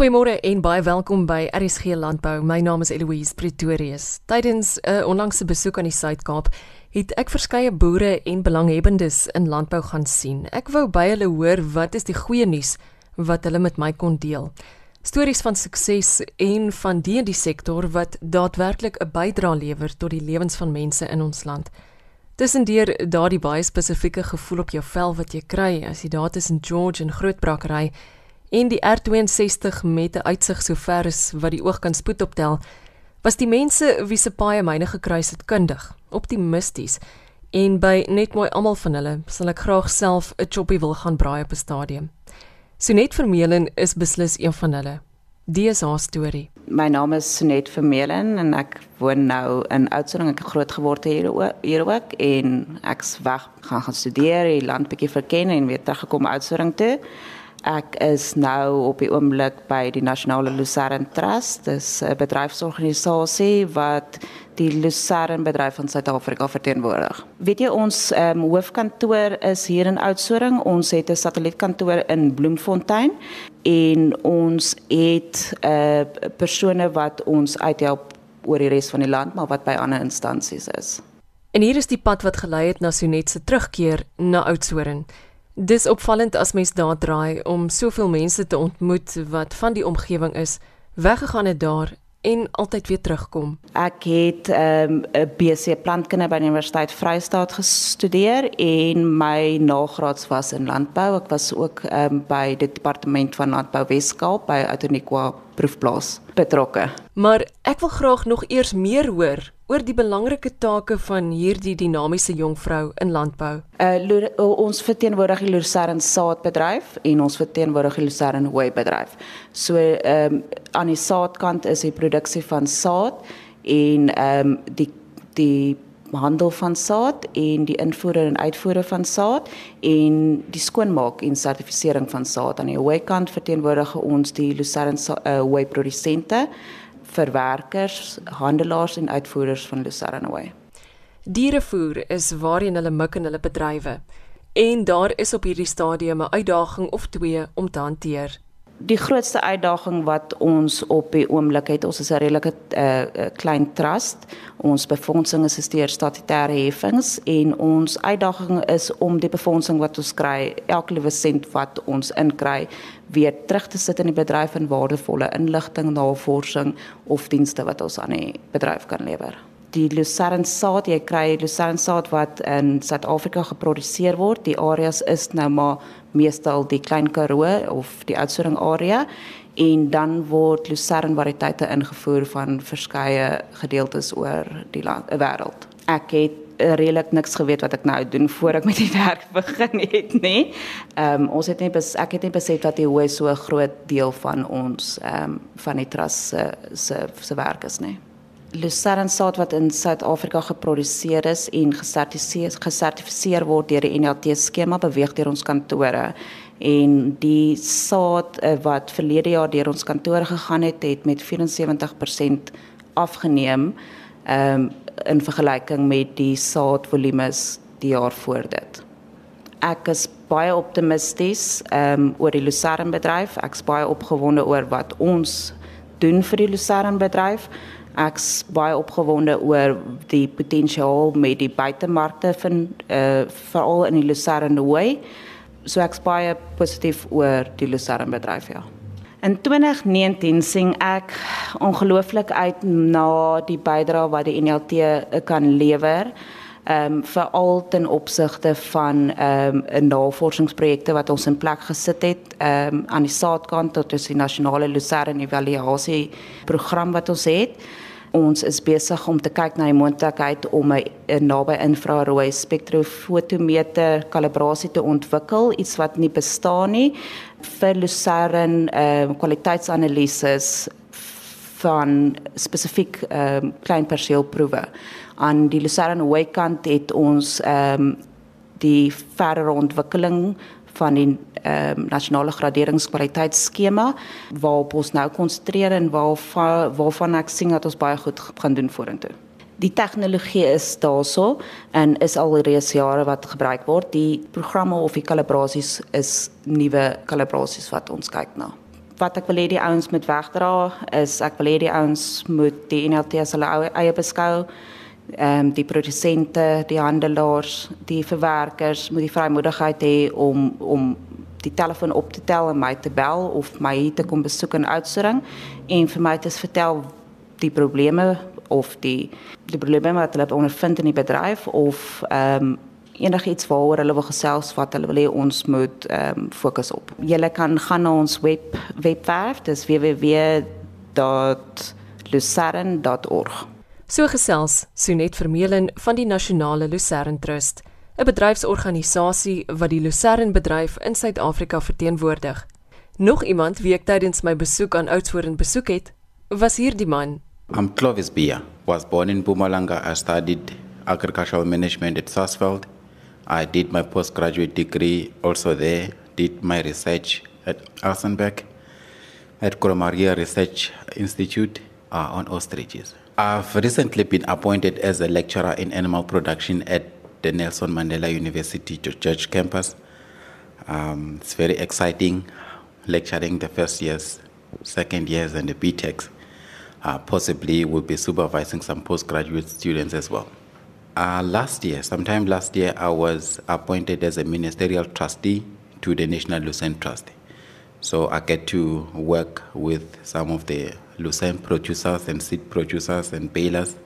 Goeiemôre en baie welkom by RSG Landbou. My naam is Eloise Pretorius. Tydens 'n uh, onlangse besoek aan die Suid-Kaap het ek verskeie boere en belanghebbendes in landbou gaan sien. Ek wou by hulle hoor wat is die goeie nuus wat hulle met my kon deel. Stories van sukses en van die in die sektor wat daadwerklik 'n bydrae lewer tot die lewens van mense in ons land. Tussendeur daardie baie spesifieke gevoel op jou vel wat jy kry as jy daar tussen George en Grootbrak ry en die R62 met 'n uitsig so ver as wat die oog kan spoed optel, was die mense wie se paie myne gekruis het kundig, optimisties en by net mooi almal van hulle sal ek graag self 'n choppie wil gaan braai op 'n stadium. Sonet Vermeulen is beslis een van hulle. Die is haar storie. My naam is Sonet Vermeulen en ek woon nou in Oudtshoorn. Ek het groot geword hier hier ook en ek's weg gaan gaan studeer, die land bietjie verken en weer teruggekom Oudtshoorn toe. Ek is nou op die oomblik by die Nasionale Lucerne Trust. 'n bedryfsorganisasie wat die Lucerne bedryf van Suid-Afrika verteenwoordig. Weet jy ons um, hoofkantoor is hier in Oudtshoorn. Ons het 'n satellietkantoor in Bloemfontein en ons het 'n uh, persone wat ons uithelp oor die res van die land maar wat by ander instansies is. En hier is die pad wat gelei het na Sonet se terugkeer na Oudtshoorn. Dis opvallend as mens daar draai om soveel mense te ontmoet wat van die omgewing is, weggegaan het daar en altyd weer terugkom. Ek het 'n um, BC plantkunde by die Universiteit Vryheid gestudeer en my nagraads was in landbou. Ek was ook um, by die departement van landbou Weskaap by Outeniqua proefplaas betrokke. Maar ek wil graag nog eers meer hoor oor die belangrike take van hierdie dinamiese jong vrou in landbou. Uh, ons verteenwoordig die Lucerne saadbedryf en ons verteenwoordig die Lucerne hooibedryf. So ehm um, aan die saadkant is die produksie van saad en ehm um, die die handel van saad en die invoere en uitvoere van saad en die skoonmaak en sertifisering van saad aan die hooikant verteenwoordig ons die Lucerne uh, hooi produsente verwerkers, handelaars en uitvoerders van Way. Dierevoer is waarheen hulle mik in hulle bedrywe en daar is op hierdie stadium 'n uitdaging of twee om te hanteer die grootste uitdaging wat ons op die oomblik het, ons is 'n redelike uh, klein trust. Ons befondsing is deur statutêre heffings en ons uitdaging is om die befondsing wat ons kry, elke liewe sent wat ons inkry, weer terug te sit in die bedryf in waardevolle inligting, navorsing of dienste wat ons aan die bedryf kan lewer die lucerne saad jy kry lucerne saad wat in Suid-Afrika geproduseer word. Die areas is nou maar meestal die klein Karoo of die Oudtshoorn area en dan word lucerne variëteite ingevoer van verskeie gedeeltes oor die land 'n wêreld. Ek het redelik niks geweet wat ek nou doen voor ek met die werk begin het nê. Ehm um, ons het net ek het net besef dat die hoe so 'n groot deel van ons ehm um, van die trust se se se werk is nê lucerne saad wat in Suid-Afrika geproduseer is en gesertifiseer word deur die NLT skema beweeg deur ons kantore en die saad uh, wat verlede jaar deur ons kantore gegaan het het met 74% afgeneem um, in vergelyking met die saadvolumes die jaar voor dit. Ek is baie optimisties um, oor die lucerne bedryf. Ek's baie opgewonde oor wat ons doen vir die lucerne bedryf ek's baie opgewonde oor die potensiaal met die buitemarkte van uh veral in die Lucerne Way. So ek's baie positief oor die Lucerne bedryf ja. In 2019 sien ek ongelooflik uit na die bydrae wat die NLT kan lewer ehm um, veral ten opsigte van ehm um, 'n navorsingsprojekte wat ons in plek gesit het ehm um, aan die saadkant tot die nasionale Lucerne evaluasie program wat ons het. Ons is besig om te kyk na die moontlikheid om 'n naby infrarooi spektrofotometer kalibrasie te ontwikkel, iets wat nie bestaan nie vir Lucerne ehm uh, kwaliteitsanalises van spesifiek ehm um, klein perseelproewe. Aan die Lucerne wykant het ons ehm um, die verdere ontwikkeling van die ehm um, nasionale graderingskwaliteitsskema waarop ons nou konsentreer en waarvan waarvan ek sien dat ons baie goed gaan doen vorentoe. Die tegnologie is daarso en is al reeds jare wat gebruik word. Die programme of die kalibrasies is nuwe kalibrasies wat ons kyk na wat ek wil hê die ouens moet wegdra is ek wil hê die ouens moet die NLT as hulle eie beskou ehm um, die produsente, die handelaars, die verwerkers moet die vrymoedigheid hê om om die telefoon op te tel en my te bel of my hier te kom besoek in Oudtshoorn en vir my te vertel die probleme of die die probleme wat hulle ondervind in die bedryf of ehm um, enigiets waaroor hulle wil gesels wat hulle wil hê ons moet ehm um, fokus op. Julle kan gaan na ons web webwerf, dis www.lucerne.org. So gesels Sonet Vermeulen van die Nasionale Lucerne Trust, 'n bedryfsorganisasie wat die Lucerne bedryf in Suid-Afrika verteenwoordig. Nog iemand wie ek tydens my besoek aan Oudtshoorn besoek het, was hierdie man. I'm Clovis Bia, was born in Mpumalanga. I studied agricultural management at Sarsfield. I did my postgraduate degree also there, did my research at Arsenberg at Koromaria Research Institute uh, on ostriches. I've recently been appointed as a lecturer in animal production at the Nelson Mandela University Church campus. Um, it's very exciting lecturing the first years, second years, and the BTECs. Uh, possibly will be supervising some postgraduate students as well. Uh, last year, sometime last year, I was appointed as a ministerial trustee to the National Lucerne Trust. So I get to work with some of the Lucerne producers and seed producers and balers,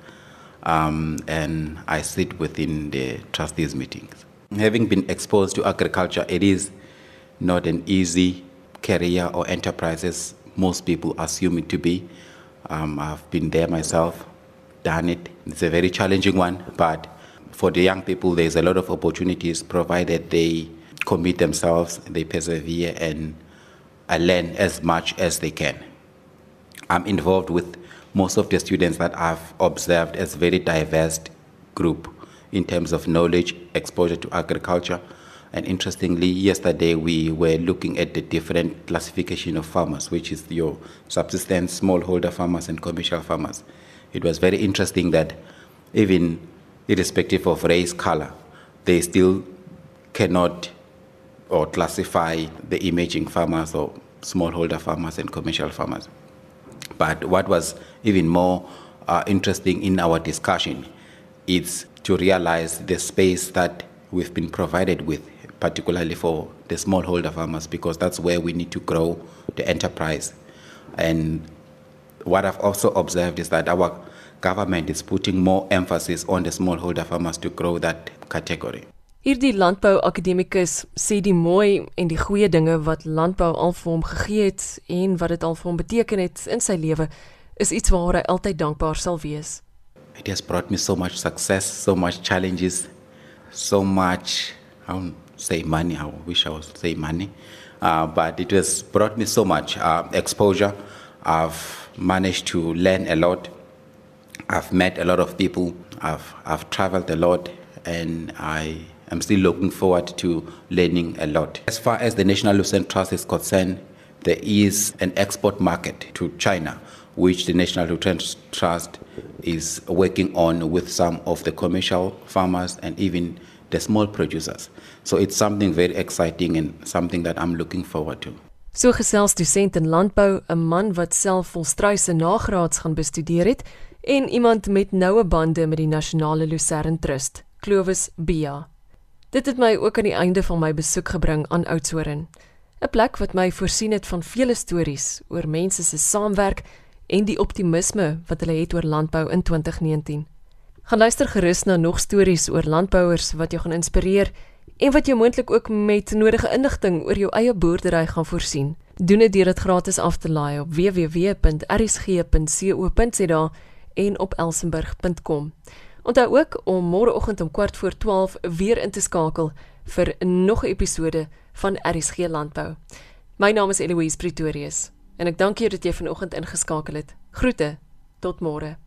um, and I sit within the trustees' meetings. Having been exposed to agriculture, it is not an easy career or enterprise as most people assume it to be. Um, I've been there myself, done it. It's a very challenging one, but for the young people, there's a lot of opportunities provided they commit themselves, they persevere, and I learn as much as they can. I'm involved with most of the students that I've observed as very diverse group in terms of knowledge, exposure to agriculture. And interestingly, yesterday we were looking at the different classification of farmers, which is your subsistence, smallholder farmers, and commercial farmers. It was very interesting that even irrespective of race, color, they still cannot or classify the emerging farmers or smallholder farmers and commercial farmers. But what was even more uh, interesting in our discussion is to realize the space that we've been provided with, particularly for the smallholder farmers, because that's where we need to grow the enterprise. And what I've also observed is that our government is putting more emphasis on the smallholder farmers to grow that category. Hierdie landbouakademikus sê die mooi en die goeie dinge wat landbou al vir hom gegee het en wat dit al vir hom beteken het in sy lewe is iets waaroor hy altyd dankbaar sal wees. It has brought me so much success, so much challenges, so much don't say money, I wish I was say money. Uh, but it has brought me so much uh, exposure. I've managed to learn a lot. I've met a lot of people. I've I've traveled a lot and I I'm still looking forward to learning a lot. As far as the National Lucerne Trust is concerned, there is an export market to China, which the National Lucerne Trust is working on with some of the commercial farmers and even the small producers. So it's something very exciting and something that I'm looking forward to. So gesels dosent in landbou, 'n man wat self volstruise nagraads gaan bestudeer het en iemand met noue bande met die Nasionale Lucerne Trust, Clovis Bia. Dit het my ook aan die einde van my besoek gebring aan Oudtshoorn. 'n Plek wat my voorsien het van vele stories oor mense se saamwerk en die optimisme wat hulle het oor landbou in 2019. Gaan luister gerus na nog stories oor landbouers wat jou gaan inspireer en wat jou moontlik ook met nodige inligting oor jou eie boerdery gaan voorsien. Doen dit deur dit gratis af te laai op www.rsg.co.za en op elsenburg.com. Onthou ook om môreoggend om kwart voor 12 weer in te skakel vir nog 'n episode van RSG Landbou. My naam is Eloise Pretorius en ek dank jou dat jy vanoggend ingeskakel het. Groete. Tot môre.